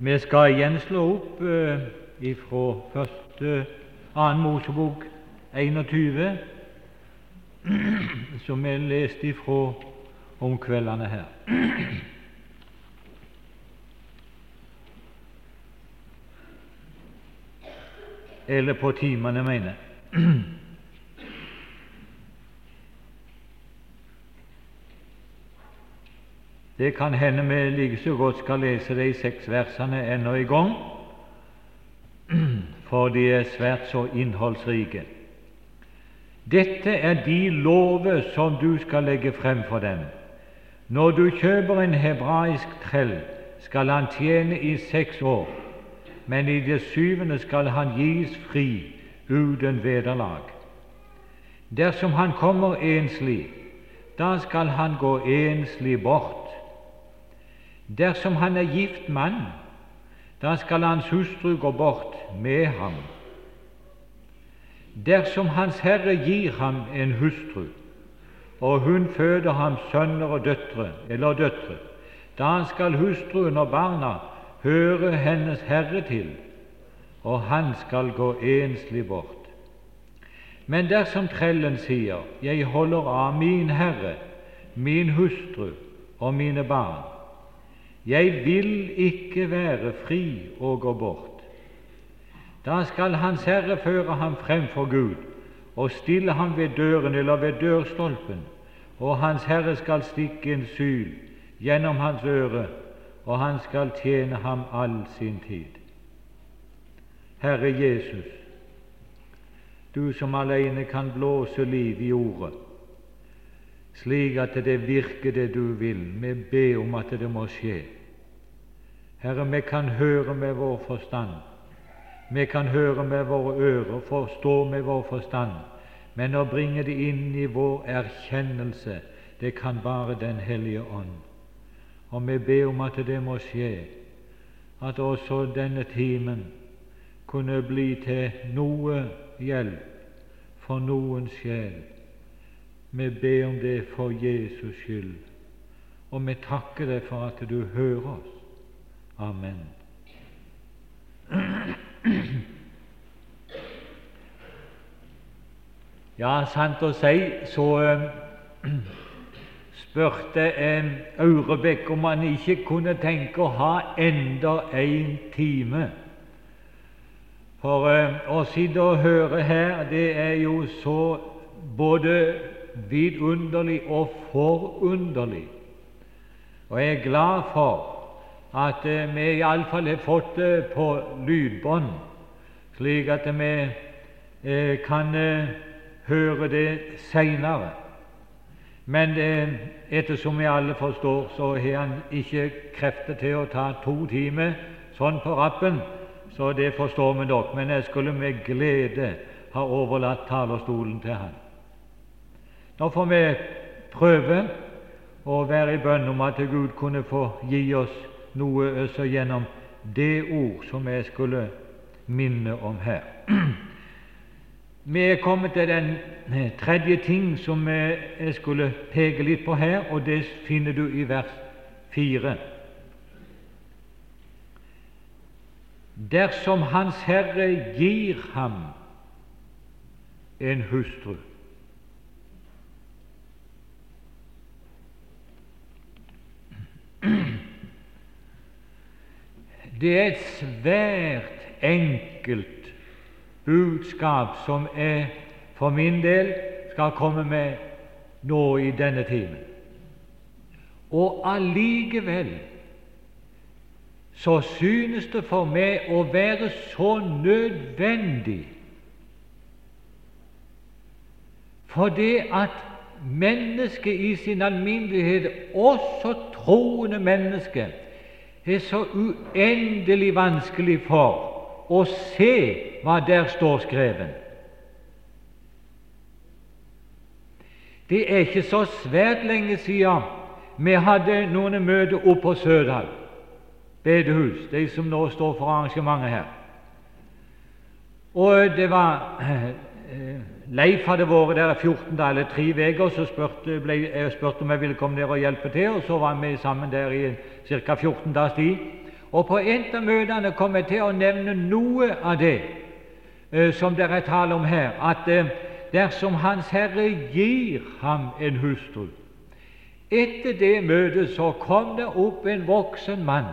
Vi skal igjen slå opp eh, ifra første annen Mosebok 21, som vi leste ifra om kveldene her. Eller på timene, mener jeg. Det kan hende vi like så godt skal lese de seks versene ennå i gang, for de er svært så innholdsrike. Dette er de lover som du skal legge frem for dem. Når du kjøper en hebraisk trell, skal han tjene i seks år, men i det syvende skal han gis fri uten vederlag. Dersom han kommer enslig, da skal han gå enslig bort. Dersom han er gift mann, da skal hans hustru gå bort med ham. Dersom Hans Herre gir ham en hustru, og hun føder ham sønner og døtre, eller døtre, da skal hustruen og barna høre hennes Herre til, og han skal gå enslig bort. Men dersom trellen sier, Jeg holder av min Herre, min hustru og mine barn, jeg vil ikke være fri og gå bort. Da skal Hans Herre føre ham frem for Gud og stille ham ved døren eller ved dørstolpen, og Hans Herre skal stikke en syl gjennom hans øre, og han skal tjene ham all sin tid. Herre Jesus, du som alene kan blåse liv i ordet, slik at det virker det du vil. Vi ber om at det må skje. Herre, vi kan høre med vår forstand, vi kan høre med våre ører, forstå med vår forstand, men å bringe det inn i vår erkjennelse, det kan bare Den hellige ånd. Og vi ber om at det må skje, at også denne timen kunne bli til noe hjelp for noen sjel. Vi ber om det for Jesus skyld, og vi takker deg for at du hører oss. Amen. Ja, sant å si, så spurte uh, Aurebekk om han ikke kunne tenke å ha enda en time. For uh, å sitte og høre her, det er jo så både vidunderlig og forunderlig. Og jeg er glad for at vi iallfall har fått det på lydbånd, slik at vi uh, kan høre det seinere. Men ettersom vi alle forstår, så har han ikke krefter til å ta to timer sånn på rappen, så det forstår vi nok. Men jeg skulle med glede ha overlatt talerstolen til han. Nå får vi prøve å være i bønn om at Gud kunne få gi oss noe også gjennom det ord som jeg skulle minne om her. Vi er kommet til den tredje ting som jeg skulle peke litt på her, og det finner du i vers fire. Dersom Hans Herre gir ham en hustru Det er et svært enkelt budskap som jeg for min del skal komme med nå i denne timen. Og allikevel så synes det for meg å være så nødvendig for det at mennesket i sin alminnelighet, også troende mennesker, er så uendelig vanskelig for å se hva der står skrevet. Det er ikke så svært lenge siden vi hadde noen møter oppe på Sødal bedehus, de som nå står for arrangementet her. Og det var eh, Leif hadde vært der 14 dager eller tre uker, så spurte, ble, jeg spurte om jeg ville komme der og hjelpe til. og Så var vi sammen der i ca. 14 dagers tid. Og på et av møtene kom jeg til å nevne noe av det eh, som det er tale om her, at eh, dersom Hans Herre gir ham en hustru Etter det møtet så kom det opp en voksen mann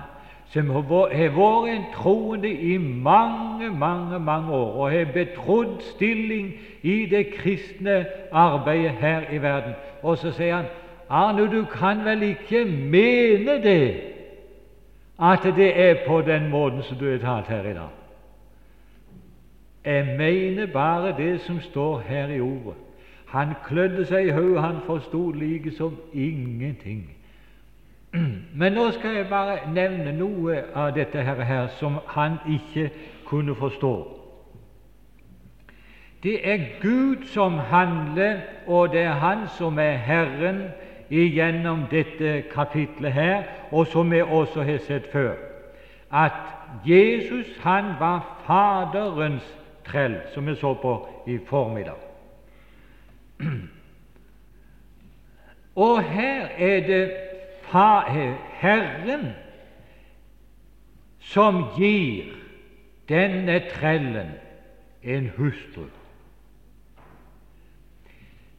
som har vært en troende i mange, mange mange år og har betrodd stilling i det kristne arbeidet her i verden. Og så sier han Arne, du kan vel ikke mene det, at det er på den måten som du har talt her i dag? Jeg mener bare det som står her i ordet. Han klødde seg i hodet, han forsto like som ingenting. Men nå skal jeg bare nevne noe av dette her, her som han ikke kunne forstå. Det er Gud som handler, og det er Han som er Herren igjennom dette kapitlet her, og som vi også har sett før, at Jesus han var Faderens trell, som vi så på i formiddag. Og her er det Herren som gir denne trellen en hustru.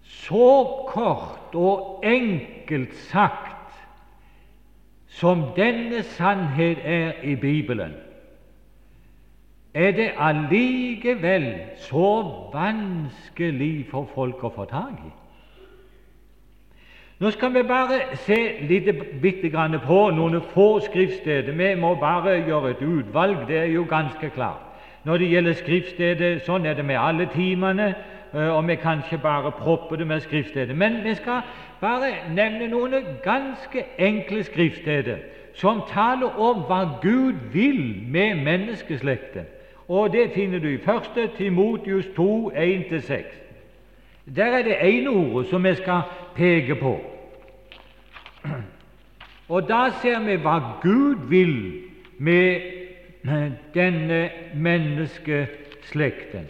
Så kort og enkelt sagt som denne sannhet er i Bibelen, er det allikevel så vanskelig for folk å få tak i. Nå skal vi bare se litt bitte grann på noen få skriftsteder. Vi må bare gjøre et utvalg, det er jo ganske klart. Når det gjelder skriftstedet, sånn er det med alle timene, og vi kan ikke bare proppe det med skriftsteder. Men vi skal bare nevne noen ganske enkle skriftsteder som taler om hva Gud vil med menneskeslekten. Og det finner du i 1. Timotius 2, 1-6. Der er det ene ordet som vi skal peke på. Og da ser vi hva Gud vil med denne menneskeslekten.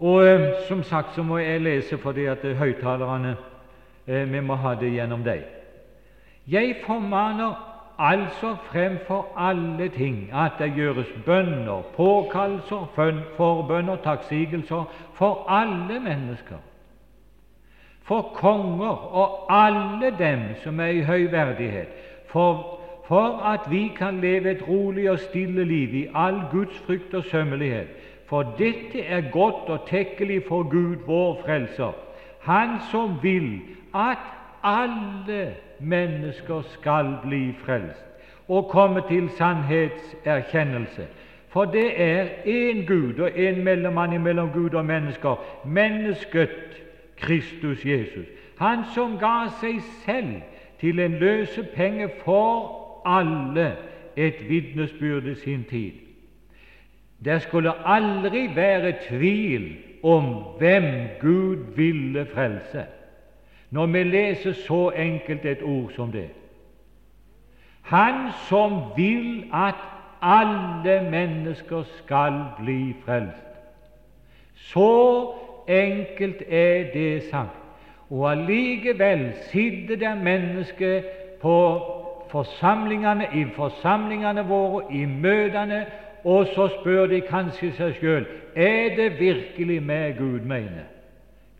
Og eh, Som sagt så må jeg lese fordi at høyttalerne eh, Vi må ha det gjennom deg. Jeg formaner altså fremfor alle ting at det gjøres bønner, påkallelser, forbønner, takksigelser for alle mennesker, for konger og alle dem som er i høy verdighet, for, for at vi kan leve et rolig og stille liv i all Guds frykt og sømmelighet. For dette er godt og tekkelig for Gud, vår Frelser, Han som vil at alle mennesker skal bli frelst og komme til sannhetserkjennelse. For det er én Gud og én mellommann mellom Gud og mennesker, mennesket Kristus Jesus. Han som ga seg selv til en løsepenge for alle, et vitnesbyrd i sin tid. Det skulle aldri være tvil om hvem Gud ville frelse når vi leser så enkelt et ord som det. Han som vil at alle mennesker skal bli frelst. Så enkelt er det sagt. Og allikevel sitter det mennesker på forsamlingene, i forsamlingene våre, i møtene, og så spør de kanskje seg sjøl er det virkelig meg Gud mener.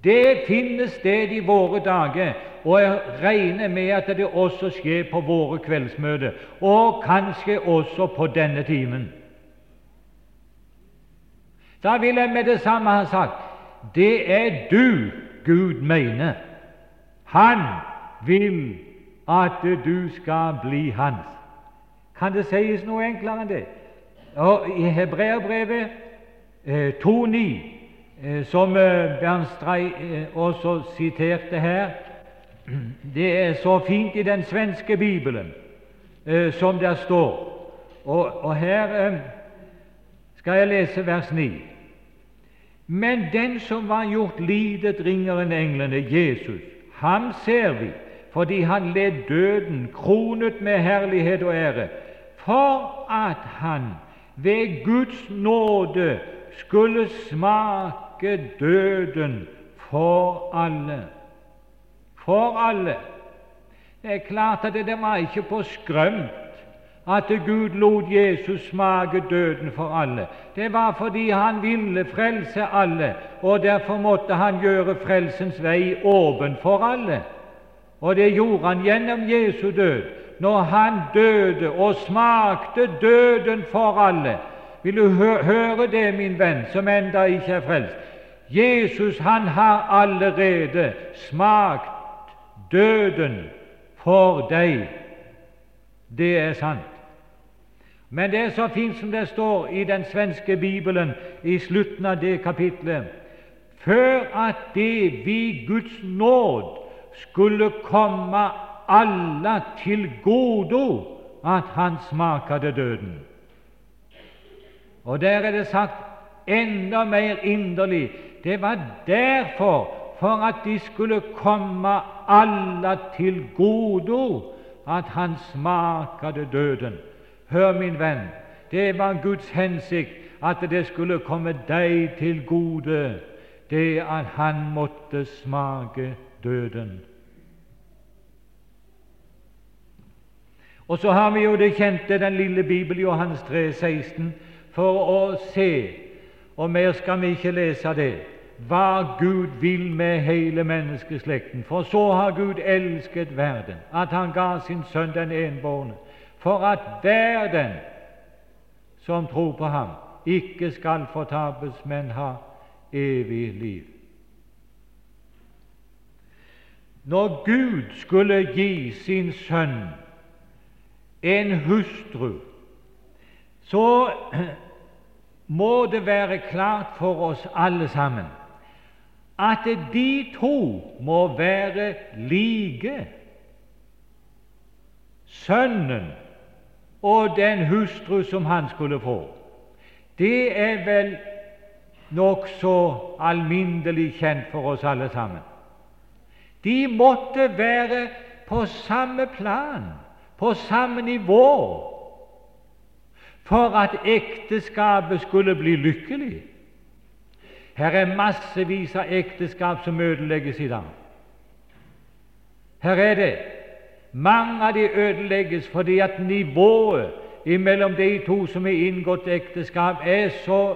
Det finnes sted i våre dager, og jeg regner med at det også skjer på våre kveldsmøter, og kanskje også på denne timen. Da vil jeg med det samme ha sagt det er du Gud mener. Han vil at du skal bli hans. Kan det sies noe enklere enn det? Og I Hebreabrevet eh, 2.9 Eh, som eh, Bernstrei eh, også siterte her. Det er så fint i den svenske bibelen som der står. Og, og her skal jeg lese vers 9. Men den som var gjort lidet ringere enn englene, Jesus, ham ser vi fordi han led døden, kronet med herlighet og ære, for at han ved Guds nåde skulle smake døden for alle. For alle. Det er klart at det var ikke på skrømt at Gud lot Jesus smake døden for alle. Det var fordi han ville frelse alle, og derfor måtte han gjøre frelsens vei åpen for alle. Og det gjorde han gjennom Jesu død, når han døde og smakte døden for alle. Vil du høre det, min venn, som enda ikke er frelst? Jesus han har allerede smakt døden for deg. Det er sant. Men det er så fint som det står i den svenske bibelen i slutten av det kapitlet før at det vi Guds nåd skulle komme alle til gode at han smakade døden. Og der er det sagt enda mer inderlig det var derfor, for at de skulle komme alle til gode, at han smakade døden. Hør, min venn, det var Guds hensikt at det skulle komme deg til gode, det at han måtte smake døden. Og så har vi jo det kjente, den lille Bibel, Johannes 3, 16, for å se, og mer skal vi ikke lese det, hva Gud vil med hele menneskeslekten. For så har Gud elsket verden, at Han ga sin Sønn den enbårne, for at verden som tror på ham, ikke skal fortapes, men ha evig liv. Når Gud skulle gi sin sønn en hustru, så må det være klart for oss alle sammen at de to må være like. Sønnen og den hustru som han skulle få. Det er vel nokså alminnelig kjent for oss alle sammen. De måtte være på samme plan, på samme nivå, for at ekteskapet skulle bli lykkelig. Her er massevis av ekteskap som ødelegges i dag. Her er det. Mange av de ødelegges fordi at nivået mellom de to som har inngått ekteskap, er så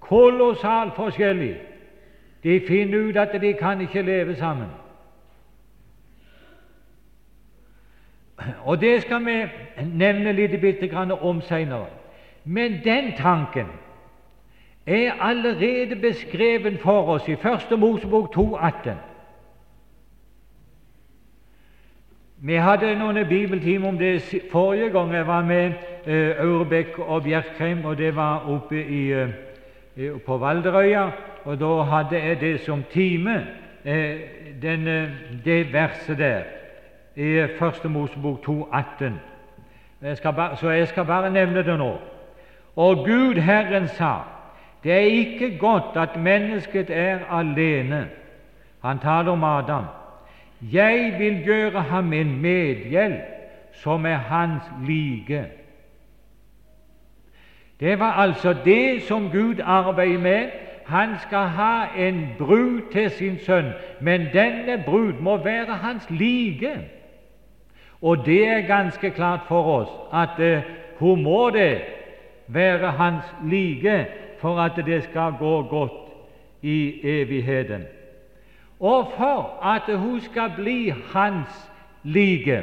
kolossalt forskjellig. De finner ut at de kan ikke leve sammen. Og Det skal vi nevne litt om senere. Men den tanken er allerede beskreven for oss i 1. Mosebok 2,18. Vi hadde noen bibeltimer om det forrige gang jeg var med Aurebekk og Bjerkreim, og det var oppe i, eh, på Valderøya. Og da hadde jeg det som time, eh, den, det verset der i Første Mosebok 2,18. Så jeg skal bare nevne det nå. Og Gud Herren sa det er ikke godt at mennesket er alene. Han taler om Adam. Jeg vil gjøre ham en medhjelp som er hans like. Det var altså det som Gud arbeider med. Han skal ha en brud til sin sønn, men denne brud må være hans like. Og det er ganske klart for oss at uh, hun må det være hans like for at det skal gå godt i evigheten. Og for at hun skal bli hans like,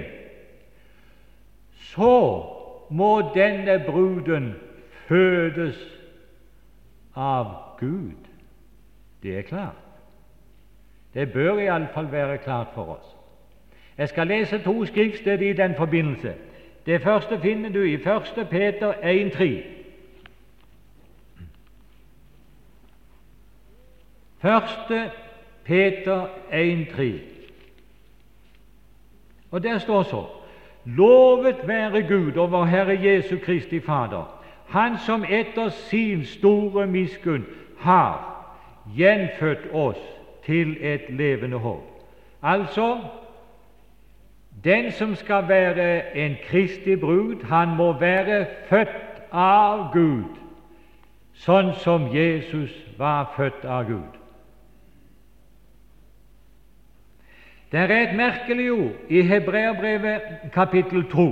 så må denne bruden fødes av Gud. Det er klart. Det bør iallfall være klart for oss. Jeg skal lese to skriftsteder i den forbindelse. Det første finner du i 1. Peter 1,3. Første Peter 1,3. Og der står så Lovet være Gud og vår Herre Jesu Kristi Fader, Han som etter sin store miskunn har gjenfødt oss til et levende håp. Altså den som skal være en kristig brud, han må være født av Gud, sånn som Jesus var født av Gud. Det er et merkelig ord i Hebreabrevet kapittel 2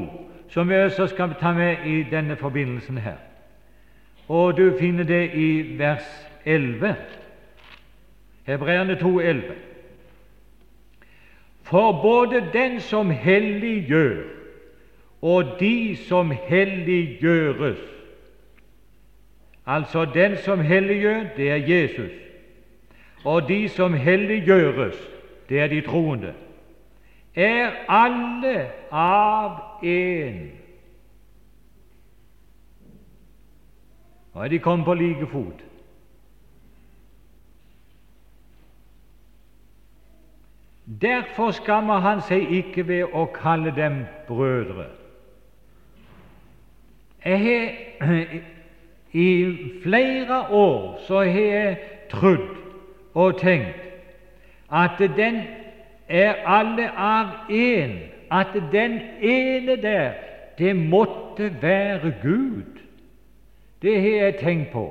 som vi også skal ta med i denne forbindelsen her. Og du finner det i vers 11. Hebreerne 2, 11. For både den som helliggjør, og de som helliggjøres Altså den som helliggjør, det er Jesus. Og de som helliggjøres, det er de troende. Er alle av én. Nå er de kommet på like fot. Derfor skammer han seg ikke ved å kalle dem brødre. Jeg har I flere år så har jeg trodd og tenkt at den er alle av én, at den ene der, det måtte være Gud. Det har jeg tenkt på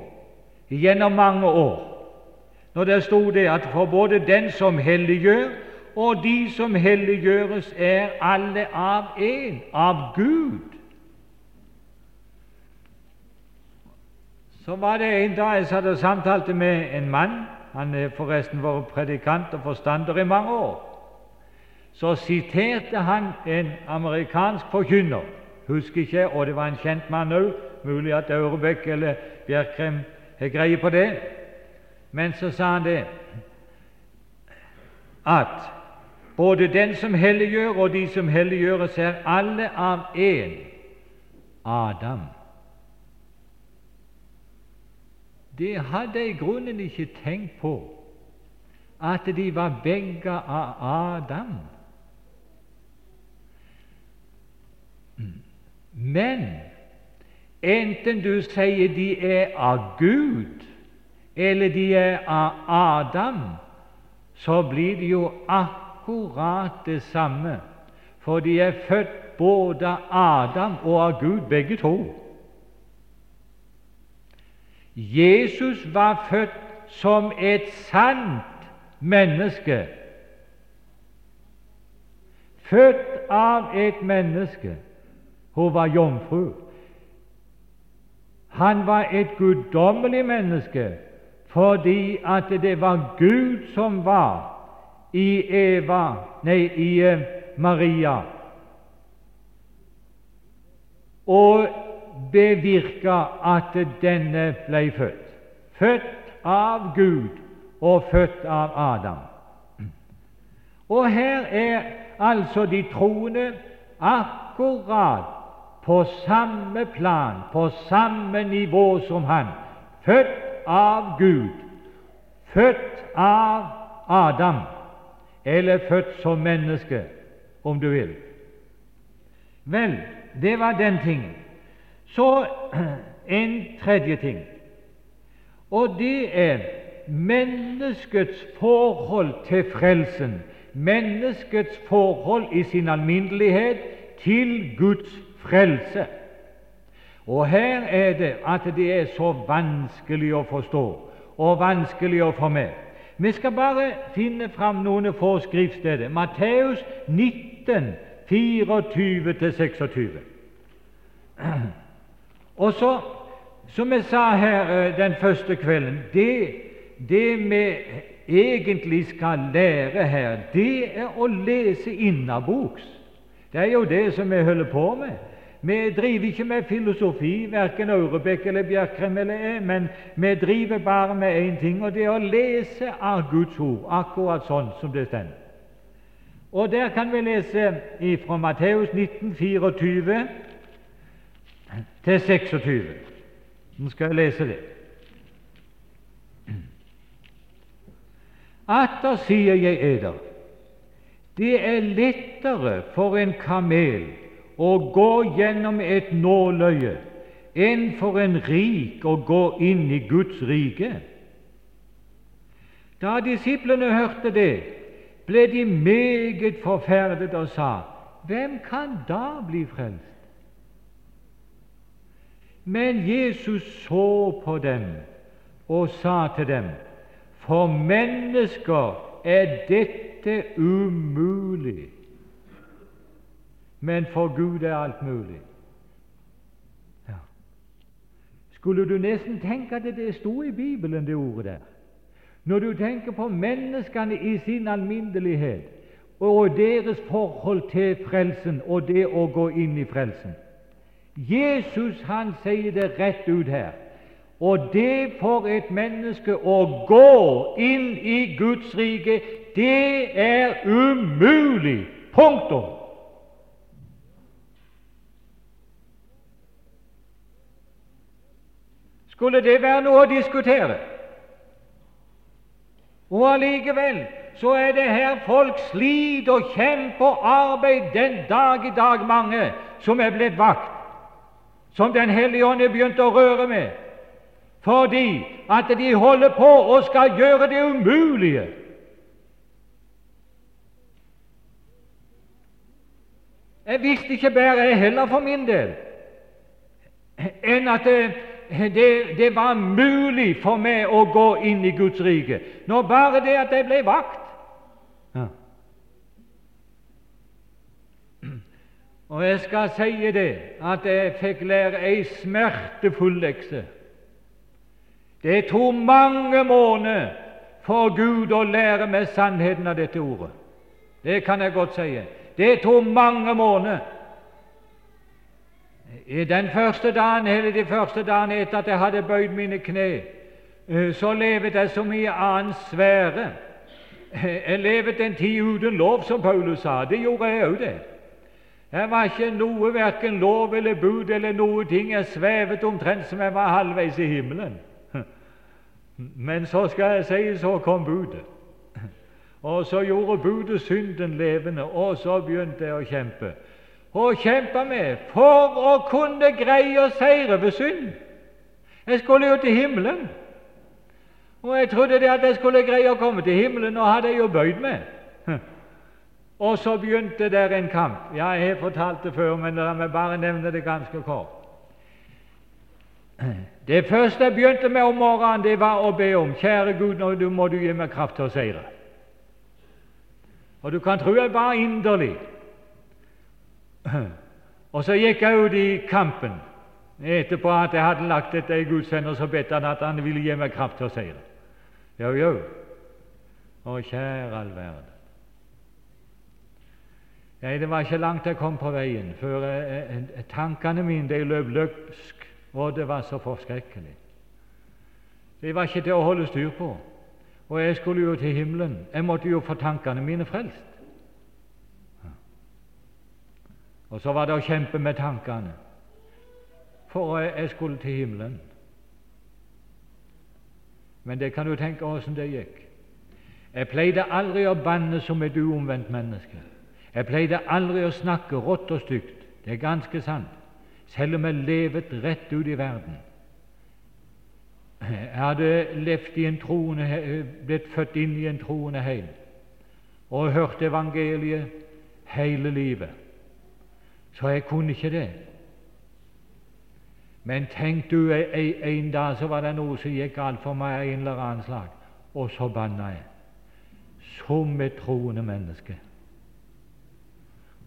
gjennom mange år, når det sto det at for både den som helliggjør, og de som helliggjøres, er alle av én, av Gud. Så var det en dag jeg satt og samtalte med en mann. Han har forresten vært predikant og forstander i mange år. Så siterte han en amerikansk forkynner, husker ikke, og det var en kjent mann òg, mulig at Aurebekk eller Bjerkrem har greie på det. Men så sa han det at både den som helliggjør, og de som helliggjøres, er alle av én Adam. Det hadde jeg i grunnen ikke tenkt på, at de var begge av Adam. Men enten du sier de er av Gud, eller de er av Adam, så blir det jo akkurat akkurat det samme, for de er født både av Adam og av Gud, begge to. Jesus var født som et sant menneske, født av et menneske. Hun var jomfru. Han var et guddommelig menneske fordi at det var Gud som var i Eva, nei, i eh, Maria og bevirka at denne ble født. Født av Gud og født av Adam. Og her er altså de troende akkurat på samme plan, på samme nivå som han. Født av Gud, født av Adam eller født som menneske, om du vil. Vel, det var den tingen. Så en tredje ting, og det er menneskets forhold til frelsen, menneskets forhold i sin alminnelighet til Guds frelse. Og her er det at det er så vanskelig å forstå og vanskelig å få med. Vi skal bare finne fram noen få skriftsteder. Matteus 19, 24-26. Og så, som jeg sa her eh, den første kvelden det, det vi egentlig skal lære her, det er å lese innaboks. Det er jo det som vi holder på med. Vi driver ikke med filosofi, verken Aurebekk eller Bjerkrem eller men vi driver bare med én ting, og det er å lese av Guds ord, akkurat sånn som det står. Og Der kan vi lese fra Matteus 19, 24 til 26. Nå skal jeg lese det. Atter sier jeg eder, det er lettere for en kamel å gå gjennom et nåløye enn for en rik å gå inn i Guds rike. Da disiplene hørte det, ble de meget forferdet og sa:" Hvem kan da bli frelst? Men Jesus så på dem og sa til dem:" For mennesker er dette umulig. Men for Gud er alt mulig. Ja. Skulle du nesten tenke at det sto i Bibelen, det ordet der? Når du tenker på menneskene i sin alminnelighet og deres forhold til frelsen og det å gå inn i frelsen. Jesus han sier det rett ut her. Og det for et menneske å gå inn i Guds rike, det er umulig. Punktum. Skulle det være noe å diskutere? Og allikevel så er det her folk sliter og kjemper og arbeider den dag i dag, mange som er blitt vakt, som Den hellige ånd er begynt å røre med, fordi at de holder på og skal gjøre det umulige. Jeg visste ikke bedre, heller, for min del, enn at det, det, var mulig for meg å gå inn i Guds rike. Nå bare det at jeg ble vakt. Ja. Og jeg skal si det at jeg fikk lære ei smertefull lekse. Det tok mange måneder for Gud å lære meg sannheten av dette ordet. Det kan jeg godt si. Det tok mange måneder. I den første dagen, eller de første dagene etter at jeg hadde bøyd mine kne, eh, så levet jeg som i annen sfære. Jeg levet en tid uten lov, som Paulus sa. Det gjorde jeg òg, det. Jeg var ikke noe, verken lov eller bud eller noe ting. Jeg svevet omtrent som jeg var halvveis i himmelen. Men så skal jeg si, så kom budet. Og så gjorde budet synden levende, og så begynte jeg å kjempe å kjempe med for å kunne greie å seire ved synd. Jeg skulle jo til himmelen. Og jeg trodde det at jeg skulle greie å komme til himmelen, og hadde jeg jo bøyd meg. Og så begynte der en kamp. Ja, jeg har fortalt det før, men la meg bare nevne det ganske kort. Det første jeg begynte med om morgenen, det var å be om Kjære Gud, nå må du gi meg kraft til å seire. Og du kan tro jeg var inderlig. Og så gikk jeg ut i kampen etterpå at jeg hadde lagt dette i Guds hender, så bedt han at han ville gi meg kraft til å seire. Jo, jo. Å, kjære all verden. Nei, Det var ikke langt jeg kom på veien, før jeg, jeg, tankene mine de løp løpsk, og det var så forskrekkelig. Det var ikke til å holde styr på. Og jeg skulle jo til himmelen. Jeg måtte jo få tankene mine frelst. Og så var det å kjempe med tankene, for jeg skulle til himmelen. Men det kan du tenke åssen det gikk. Jeg pleide aldri å banne som et uomvendt menneske. Jeg pleide aldri å snakke rått og stygt. Det er ganske sant, selv om jeg levet rett ut i verden. Jeg hadde levd i en troende, blitt født inn i en troende heim og hørt evangeliet hele livet. Så jeg kunne ikke det. Men tenk du, en, dag så var det noe som gikk galt for meg av en eller annen slag, og så banna jeg. Som et troende menneske.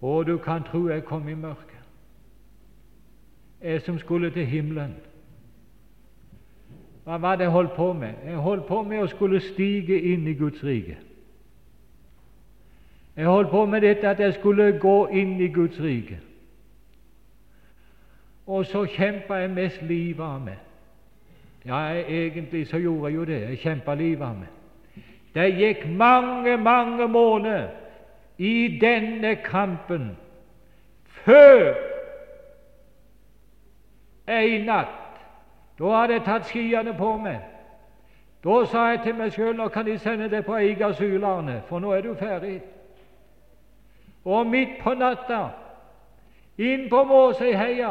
Og du kan tro jeg kom i mørket. Jeg som skulle til himmelen. Hva var det jeg holdt på med? Jeg holdt på med å skulle stige inn i Guds rike. Jeg holdt på med dette at jeg skulle gå inn i Guds rike. Og så kjempa jeg mest livet av meg. Ja, egentlig så gjorde jeg jo det. Jeg kjempa livet av meg. Det gikk mange, mange måneder i denne kampen før en natt Da hadde jeg tatt skiene på meg. Da sa jeg til meg sjøl nå kan de sende deg på Eigasul, Arne, for nå er du ferdig. Og midt på natta, inn på Måsøyheia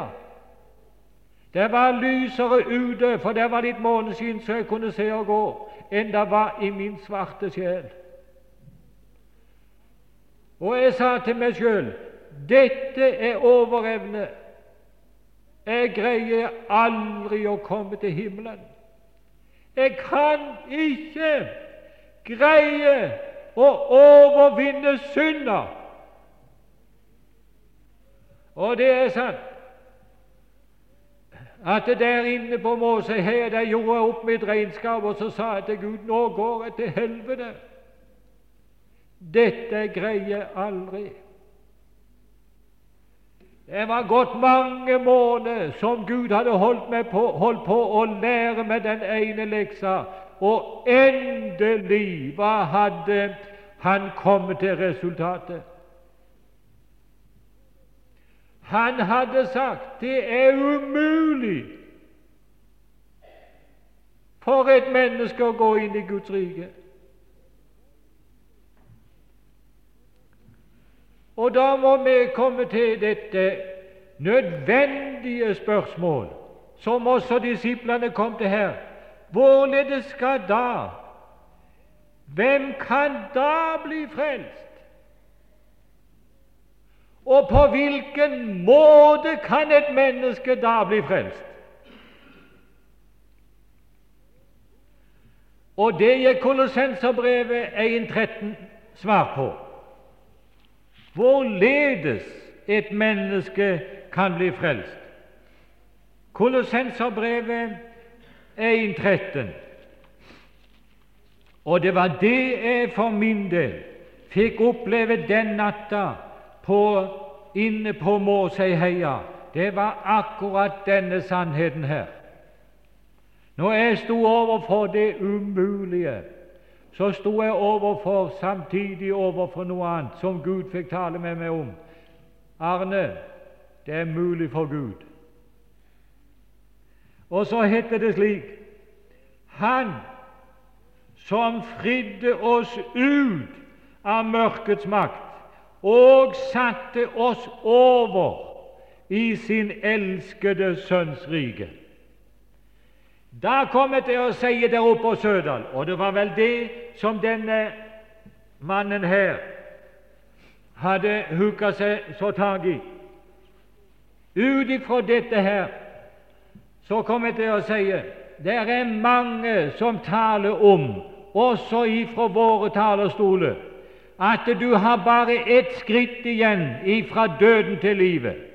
det var lysere ute, for det var litt måneskinn så jeg kunne se og gå, enn det var i min svarte sjel. Og jeg sa til meg sjøl dette er overevne. Jeg greier aldri å komme til himmelen. Jeg kan ikke greie å overvinne synda. Og det er sant at der inne på Måsøyheia der gjorde jeg opp mitt regnskap, og så sa jeg til Gud nå går jeg til helvete. Dette greier jeg aldri. Det var gått mange måneder som Gud hadde holdt, på, holdt på å lære meg den ene leksa, og endelig hva hadde han kommet til resultatet? Han hadde sagt det er umulig for et menneske å gå inn i Guds rike. Og da må vi komme til dette nødvendige spørsmål, som også disiplene kom til her. Hvorledes skal da Hvem kan da bli frelst? Og på hvilken måte kan et menneske da bli frelst? Og det gir Kolossenserbrevet 1.13 svar på hvorledes et menneske kan bli frelst. Kolossenserbrevet 1.13. Og det var det jeg for min del fikk oppleve den natta på, inne på Måseiheia. Det var akkurat denne sannheten her. Når jeg sto overfor det umulige så sto jeg overfor, samtidig overfor noe annet som Gud fikk tale med meg om. Arne, det er mulig for Gud. Og så heter det slik Han som fridde oss ut av mørkets makt og satte oss over i sin elskede Sønns rike. Da kom jeg til å si der oppe på Sødal, og det var vel det som denne mannen her hadde hooka seg så tak i. Ut ifra dette her så kom jeg til å si det er mange som taler om, også ifra våre talerstoler, at du har bare ett skritt igjen ifra døden til livet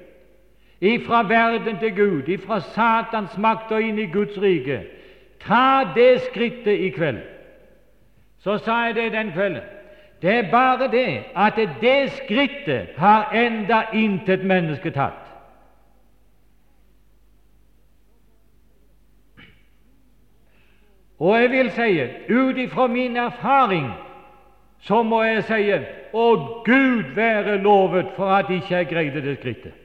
ifra verden til Gud, ifra Satans makt og inn i Guds rike. Ta det skrittet i kveld. Så sa jeg det den kvelden. Det er bare det at det skrittet har enda intet menneske tatt. Og jeg vil si, ut ifra min erfaring, så må jeg si å Gud være lovet for at ikke jeg greide det skrittet.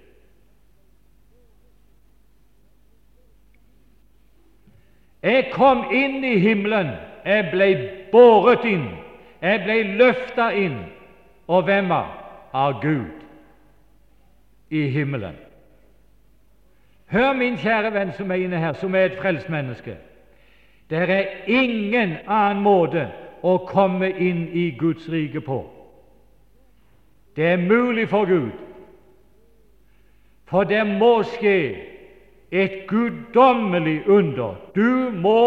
Jeg kom inn i himmelen. Jeg ble båret inn. Jeg ble løfta inn. Og hvem var? Av Gud i himmelen. Hør, min kjære venn som er inne her, som er et frelst menneske. Det er ingen annen måte å komme inn i Guds rike på. Det er mulig for Gud, for det må skje et guddommelig under. Du må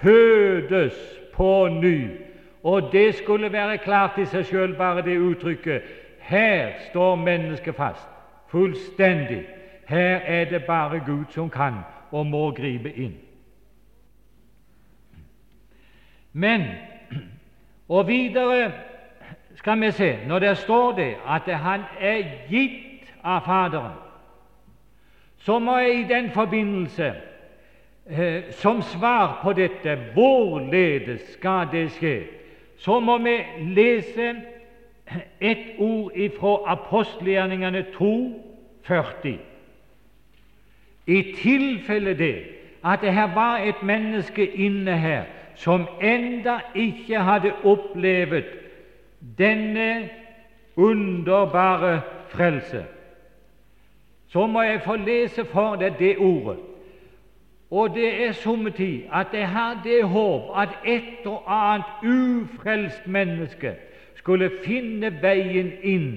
fødes på ny. Og det skulle være klart i seg sjøl, bare det uttrykket. Her står mennesket fast, fullstendig. Her er det bare Gud som kan og må gripe inn. Men Og videre skal vi se, når det står det at han er gitt av Faderen så må jeg i den forbindelse, eh, som svar på dette, hvorledes skal det skje, så må vi lese et ord fra apostelgjerningene 2,40. I tilfelle det at det her var et menneske inne her som enda ikke hadde opplevd denne underbare frelse, så må jeg få lese for deg det ordet. Og det er somme tid at jeg har det håp at et og annet ufrelst menneske skulle finne veien inn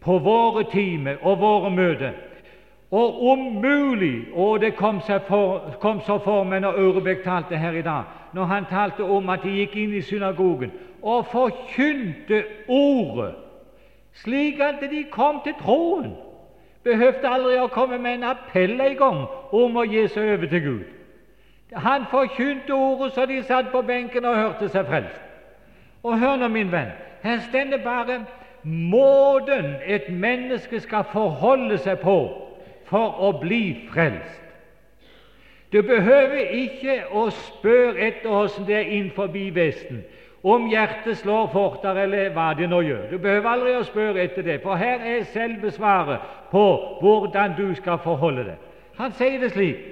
på våre timer og våre møter. Og om mulig Og det kom, for, kom så for meg når Aurebekk talte her i dag, når han talte om at de gikk inn i synagogen og forkynte Ordet, slik at de kom til troen. Behøvde aldri å komme med en appell en gang om å gi seg over til Gud. Han forkynte Ordet så de satt på benken og hørte seg frelst. Og hør nå, min venn, her stender bare måten et menneske skal forholde seg på for å bli frelst. Du behøver ikke å spørre etter hvordan det er innenfor Vesten, om hjertet slår fortere eller hva det nå gjør. Du behøver aldri å spørre etter det, for her er selve svaret på hvordan du skal forholde deg. Han sier det slik,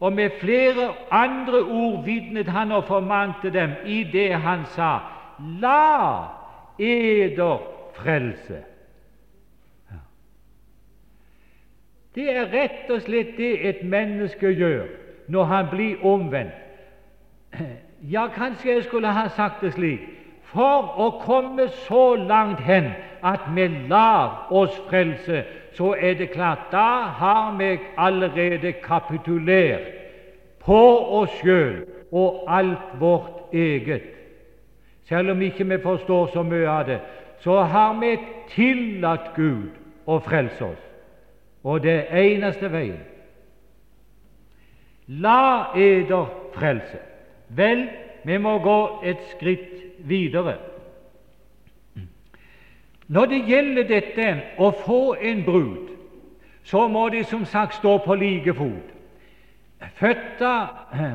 og med flere andre ord vitnet han og formante dem i det han sa, la eder frelse. Det er rett og slett det et menneske gjør når han blir omvendt. Ja, kanskje jeg skulle ha sagt det slik For å komme så langt hen at vi lar oss frelse, så er det klart da har vi allerede kapitulert på oss sjøl og alt vårt eget. Selv om ikke vi forstår så mye av det, så har vi tillatt Gud å frelse oss. Og det er eneste veien. La eder frelse. Vel, vi må gå et skritt videre. Når det gjelder dette å få en brud, så må de som sagt stå på like fot. Født,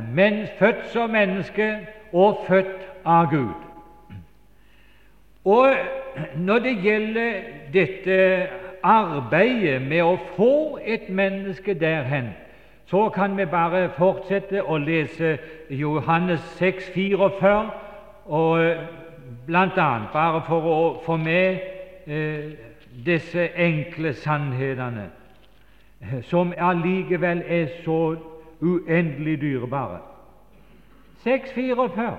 men, født som menneske og født av Gud. Og når det gjelder dette arbeidet med å få et menneske derhen, så kan vi bare fortsette å lese Johannes 6, 44, og bl.a. blant annet bare for å få med eh, disse enkle sannhetene, eh, som allikevel er så uendelig dyrebare. 6.44,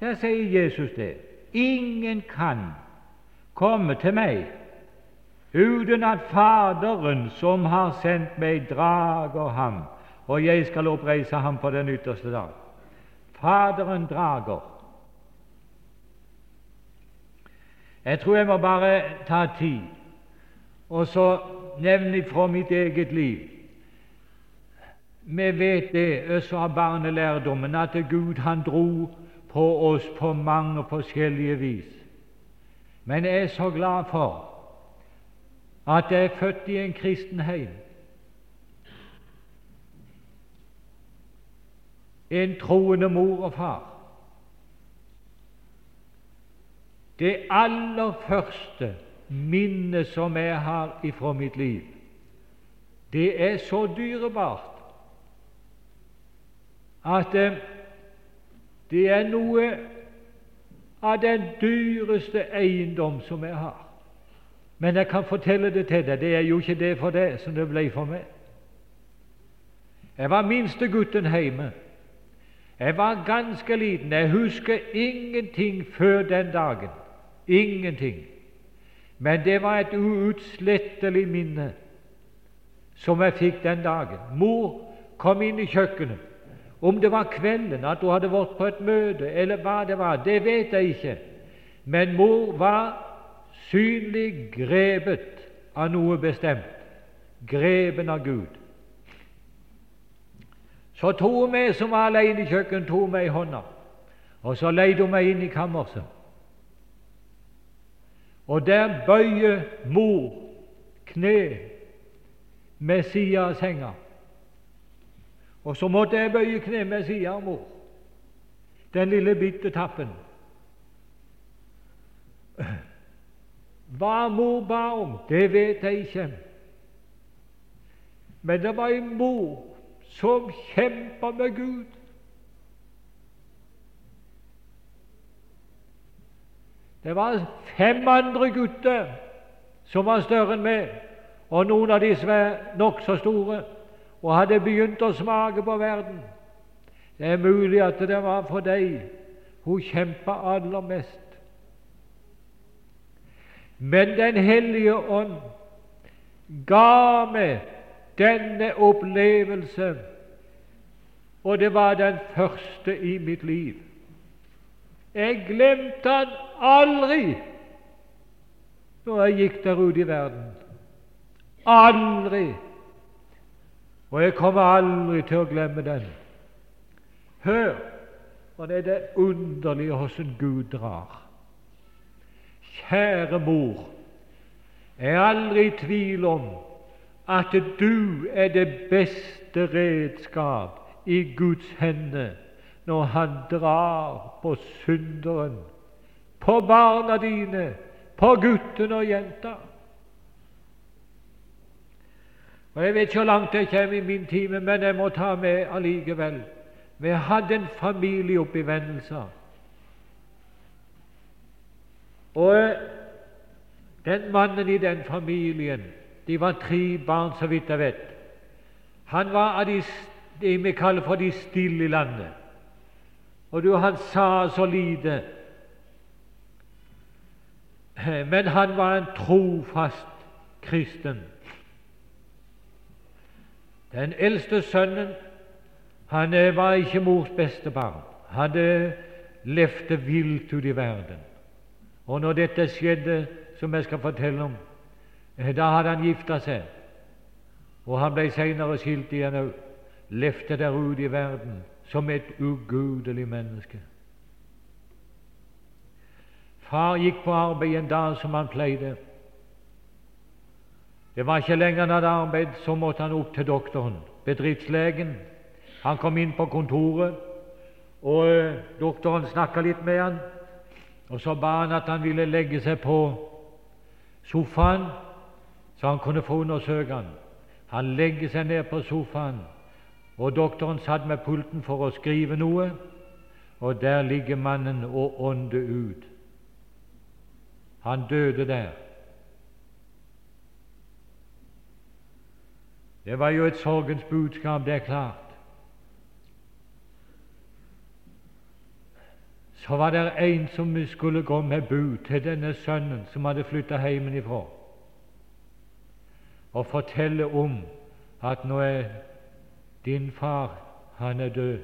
der sier Jesus det. Ingen kan komme til meg uten at Faderen, som har sendt meg, drager ham, og jeg skal oppreise ham på den ytterste dag. Faderen drager. Jeg tror jeg må bare ta tid og så nevne fra mitt eget liv. Vi vet det også av barnelærdommen at Gud han dro på oss på mange forskjellige vis. Men jeg er så glad for at jeg er født i en kristen heim. En troende mor og far. Det aller første minnet som jeg har ifra mitt liv, det er så dyrebart at eh, det er noe av den dyreste eiendom som jeg har. Men jeg kan fortelle det til deg, det er jo ikke det for deg som det ble for meg. Jeg var minste gutten hjemme. Jeg var ganske liten. Jeg husker ingenting før den dagen. Ingenting. Men det var et uutslettelig minne som jeg fikk den dagen. Mor kom inn i kjøkkenet. Om det var kvelden, at hun hadde vært på et møte, eller hva det var, det vet jeg ikke. Men mor var synlig grepet av noe bestemt, grepen av Gud. Så tok hun meg som var alene i kjøkkenet, tok meg i hånda, og så leide hun meg inn i kammerset. Og der bøyer mor kne med sida av senga. Og så måtte jeg bøye kne med sida av mor, den lille bitte tappen. Hva mor ba om, det vet jeg ikke. Men det var en mor som kjempa med Gud. Det var fem andre gutter som var større enn meg, og noen av disse var nokså store og hadde begynt å smake på verden. Det er mulig at det var for deg hun kjempa aller mest. Men Den hellige ånd ga meg denne opplevelse, og det var den første i mitt liv. Jeg glemte han aldri når jeg gikk der ute i verden. Aldri. Og jeg kommer aldri til å glemme den. Hør, og det er det underlige hvordan Gud drar. Kjære mor, jeg er aldri i tvil om at du er det beste redskap i Guds hende når Han drar på synderen, på barna dine, på gutten og jenta. Og Jeg vet ikke hvor langt jeg kommer i min time, men jeg må ta med allikevel. Vi hadde en familie oppe i Vendelsa. Og den mannen i den familien De var tre barn, så vidt jeg vet. Han var av de, det vi kaller for de stille i landet. Og du, han sa så lite. Men han var en trofast kristen. Den eldste sønnen han eh, var ikke mors beste barn. Han levde vilt ut i verden. Og når dette skjedde, som jeg skal fortelle om, eh, da hadde han gifta seg. Og han ble senere skilt igjen òg. Levde der ute i verden som et ugudelig menneske. Far gikk på arbeid en dag som han pleide. Det var ikke lenger han hadde arbeid, så måtte han opp til doktoren, bedriftslegen. Han kom inn på kontoret, og eh, doktoren snakka litt med han. Og så ba han at han ville legge seg på sofaen, så han kunne få undersøke han. Han legger seg ned på sofaen, og doktoren satt med pulten for å skrive noe, og der ligger mannen og ånder ut. Han døde der. Det var jo et sorgens budskap, det er klart. Så var det en som skulle gå med bud til denne sønnen som hadde flytta hjemmefra, og fortelle om at nå er din far han er død.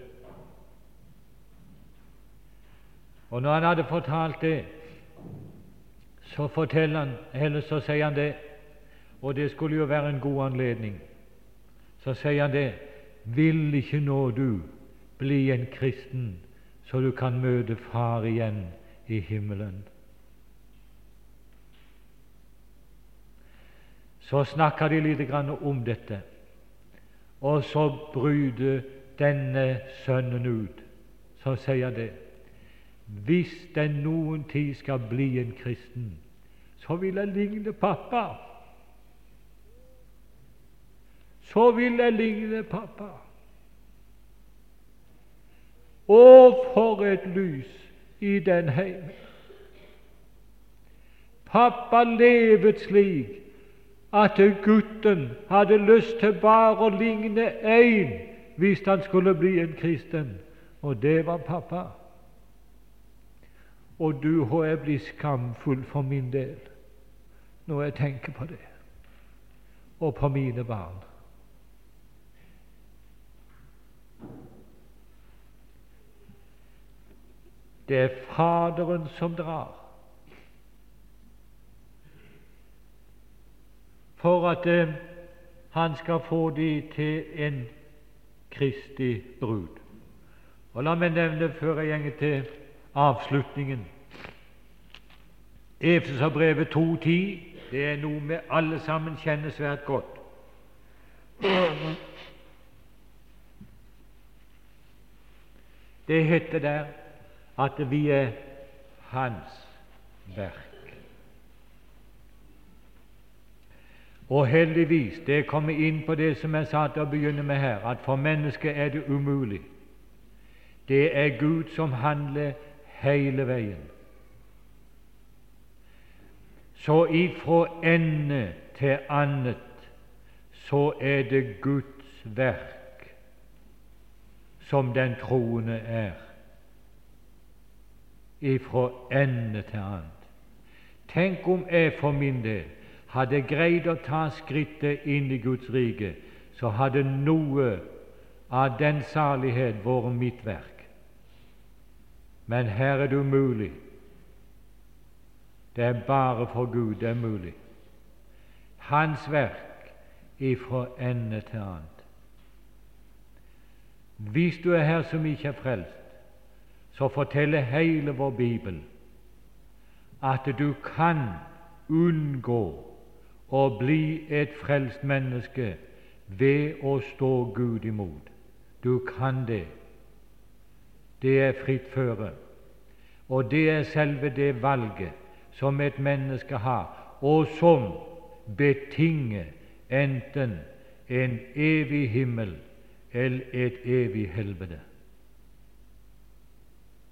Og når han hadde fortalt det, så forteller han, eller så sier han det, og det skulle jo være en god anledning. Så sier han det Vil ikke nå du bli en kristen så du kan møte Far igjen i himmelen. Så snakker de litt om dette, og så bryter denne sønnen ut. Så sier det hvis den noen tid skal bli en kristen, så vil jeg ligne pappa. Så vil jeg ligne pappa. Å, for et lys i den heimen! Pappa levet slik at gutten hadde lyst til bare å ligne én hvis han skulle bli en kristen, og det var pappa. Og du har jeg blitt skamfull for min del når jeg tenker på det, og på mine barn. Det er Faderen som drar. For at eh, han skal få de til en Kristi brud. Og La meg nevne før jeg går til avslutningen Efeserbrevet 2.10. Det er noe vi alle sammen kjenner svært godt. Det heter der at vi er Hans verk. Og heldigvis, det kommer inn på det som jeg sa til å begynne med her, at for mennesket er det umulig. Det er Gud som handler hele veien. Så ifra ende til annet så er det Guds verk som den troende er ifra ende til annet. Tenk om jeg for min del hadde greid å ta skrittet inn i Guds rike, så hadde noe av den salighet vært mitt verk. Men her er det umulig. Det er bare for Gud det er mulig. Hans verk ifra ende til annet. Hvis du er her som ikke er frelst, så forteller hele vår bibel at du kan unngå å bli et frelst menneske ved å stå Gud imot. Du kan det. Det er fritt føre. Og det er selve det valget som et menneske har, og som betinger enten en evig himmel eller et evig helvete.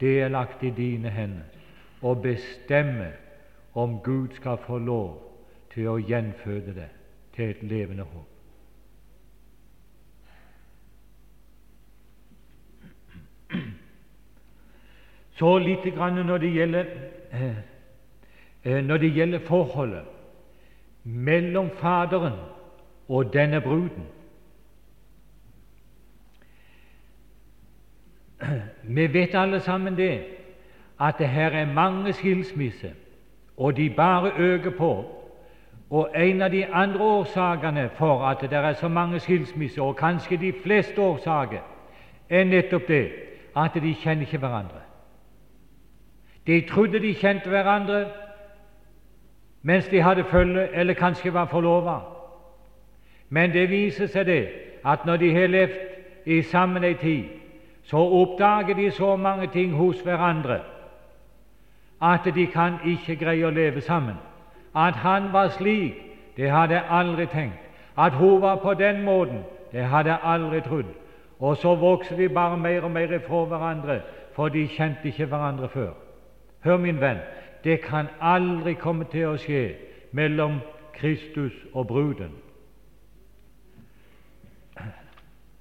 Det er lagt i dine hender å bestemme om Gud skal få lov til å gjenføde det til et levende håp. Så litt når det gjelder, eh, når det gjelder forholdet mellom Faderen og denne bruden. Vi vet alle sammen det at det her er mange skilsmisser, og de bare øker på. Og En av de andre årsakene for at det er så mange skilsmisser, og kanskje de fleste årsaker, er nettopp det at de kjenner ikke hverandre. De trodde de kjente hverandre mens de hadde følge, eller kanskje var forlova. Men det viser seg det at når de har levd i sammen ei tid, så oppdager de så mange ting hos hverandre at de kan ikke greie å leve sammen. At han var slik, det hadde jeg aldri tenkt. At hun var på den måten, det hadde jeg aldri trodd. Og så vokser de bare mer og mer ifra hverandre, for de kjente ikke hverandre før. Hør, min venn, det kan aldri komme til å skje mellom Kristus og bruden.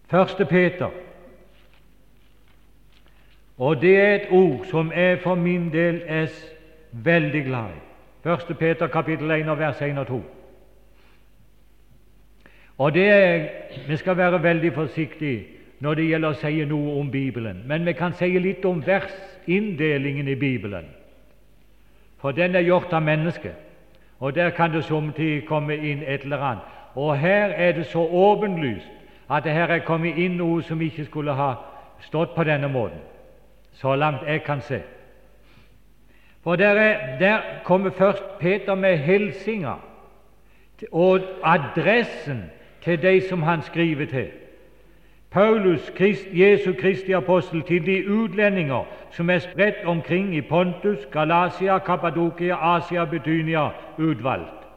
Første Peter og det er et ord som jeg for min del er veldig glad i. Første Peter kapittel 1 vers 1 og 2. Og det er, Vi skal være veldig forsiktige når det gjelder å si noe om Bibelen, men vi kan si litt om versinndelingen i Bibelen. For den er gjort av mennesket, og der kan det somtid komme inn et eller annet. Og her er det så åpenlyst at det her er kommet inn noe som ikke skulle ha stått på denne måten så langt jeg kan se. For der, er, der kommer først Peter med hilsinga og adressen til de som han skriver til. Paulus, Christ, Jesu Kristi apostel, til de utlendinger som er spredt omkring i Pontus, Galatia, Kappadokia, Asia, Betynia, utvalgt.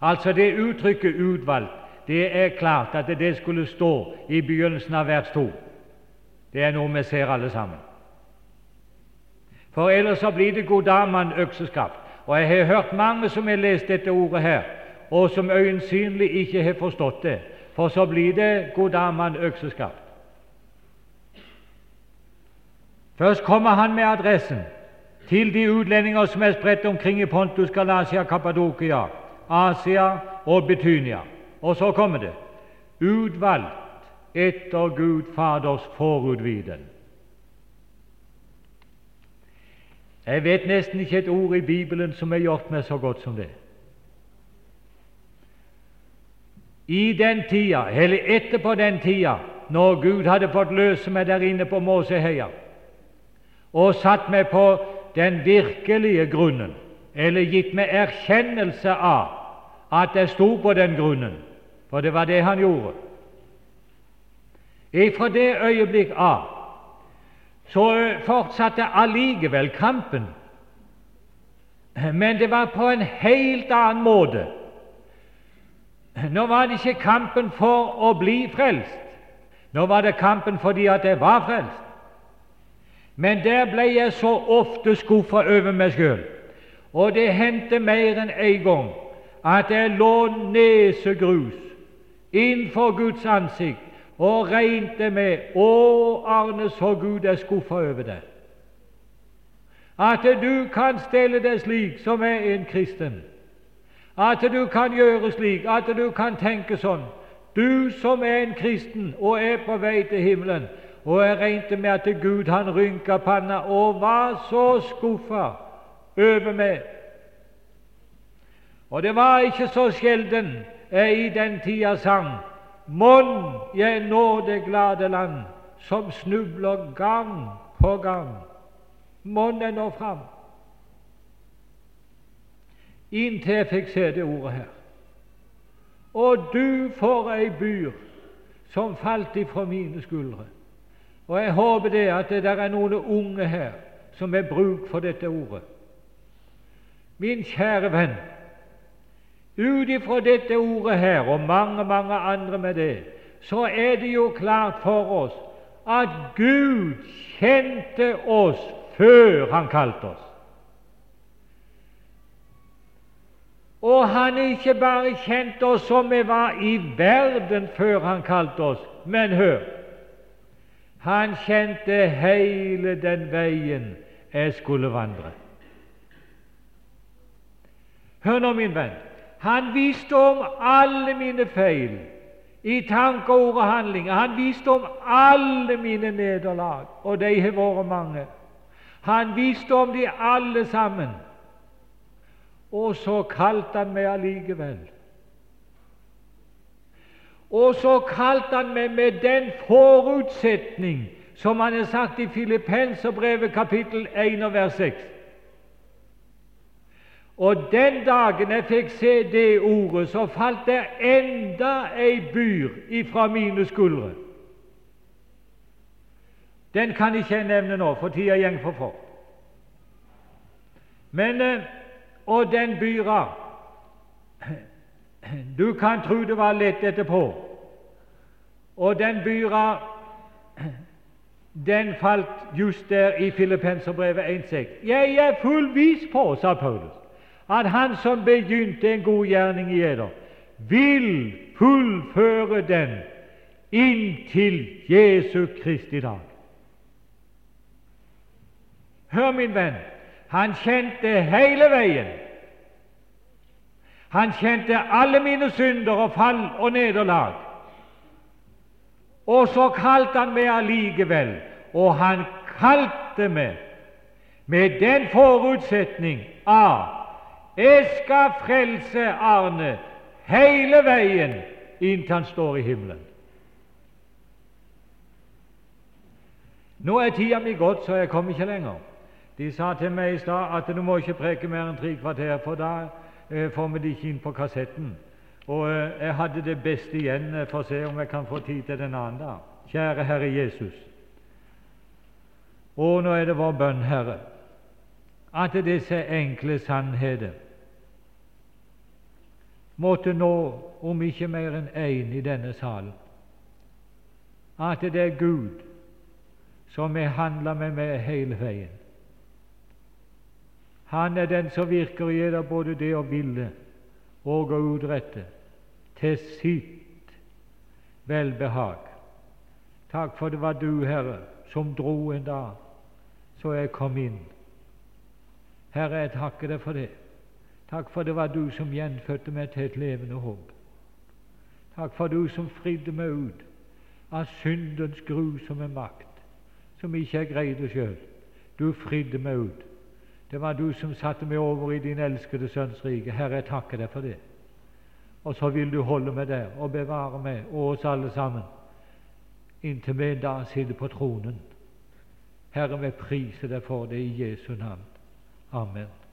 Altså det uttrykket 'utvalgt' det er klart at det skulle stå i begynnelsen av vers 2. Det er noe vi ser alle sammen. For ellers så blir det 'god damen økseskaft. Og jeg har hørt mange som har lest dette ordet her, og som øyensynlig ikke har forstått det. For så blir det 'god damen økseskaft. Først kommer han med adressen til de utlendinger som er spredt omkring i Pontus, Galatia, Kappadokia, Asia og Betynia. Og så kommer det utvalgt etter Gud Faders forutviden. Jeg vet nesten ikke et ord i Bibelen som er gjort meg så godt som det. I den tida, eller etterpå den tida, når Gud hadde fått løse meg der inne på Måseheia og satt meg på den virkelige grunnen, eller gitt meg erkjennelse av at jeg sto på den grunnen, for det var det han gjorde. Fra det øyeblikk av så fortsatte allikevel kampen, men det var på en helt annen måte. Nå var det ikke kampen for å bli frelst, nå var det kampen fordi at jeg var frelst. Men der ble jeg så ofte skuffa over meg sjøl, og det hendte mer enn én en gang at jeg lå nesegrus innenfor Guds ansikt og regnte med Å, Arne, så Gud er skuffa over deg. At du kan stelle deg slik som er en kristen. At du kan gjøre slik, at du kan tenke sånn. Du som er en kristen og er på vei til himmelen, Og jeg regnet med at Gud han rynka panna og var så skuffa over meg. Og det var ikke så sjelden jeg i den tida sang Mon jeg nå det glade land, som snubler gang på gang. Mon jeg når fram. Inntil jeg fikk se det ordet her. Og du for ei byr som falt ifra mine skuldre. Og jeg håper det at det der er noen unge her som har bruk for dette ordet. Min kjære venn, ut ifra dette ordet her, og mange, mange andre med det, så er det jo klart for oss at Gud kjente oss før Han kalte oss. Og han ikke bare kjente oss som vi var i verden før han kalte oss, men hør Han kjente hele den veien jeg skulle vandre. Hør nå, min venn. Han visste om alle mine feil i tanke, ord og handlinger. Han visste om alle mine nederlag, og de har vært mange. Han visste om de alle sammen. Og så kalte han meg allikevel. Og så kalte han meg med den forutsetning som han har sagt i Filippenserbrevet kapittel 1 og vers 6. Og den dagen jeg fikk se det ordet, så falt det enda ei byr ifra mine skuldre. Den kan ikke jeg nevne nå, for tida går for fort. Men eh, og den byra Du kan tro det var lett etterpå. Og den byra den falt just der i Filippenserbrevet 1,6. Jeg er fullvis på, sa Paulus, at han som begynte en god gjerning i eder, vil fullføre den inntil Jesu Kristi dag. Hør, min venn, han kjente hele veien. Han kjente alle mine synder og fall og nederlag. Og så kalte han meg allikevel, og han kalte meg med den forutsetning av jeg skal frelse Arne hele veien inntil han står i himmelen. Nå er tida mi gått, så jeg kommer ikke lenger. De sa til meg i stad at du må ikke preke mer enn tre kvarter, for da eh, får vi det ikke inn på kassetten. Og eh, jeg hadde det beste igjen eh, for å se om jeg kan få tid til den annen dag. Kjære Herre Jesus. Og nå er det vår bønn, Herre, at disse enkle sannheter måtte nå, om ikke mer enn én i denne salen, at det er Gud som har handla med meg hele veien. Han er den som virker i deg både det å ville og å utrette til sitt velbehag. Takk for det var du, Herre, som dro en dag så jeg kom inn. Herre, jeg takker deg for det. Takk for det var du som gjenfødte meg til et levende håp. Takk for du som fridde meg ut av syndens grusomme makt, som ikke jeg greide sjøl. Du fridde meg ut det var du som satte meg over i din elskede Sønns rike. Herre, jeg takker deg for det. Og så vil du holde meg der og bevare meg og oss alle sammen inntil vi en dag sitter på tronen. Herre, vi priser deg for det i Jesu navn. Amen.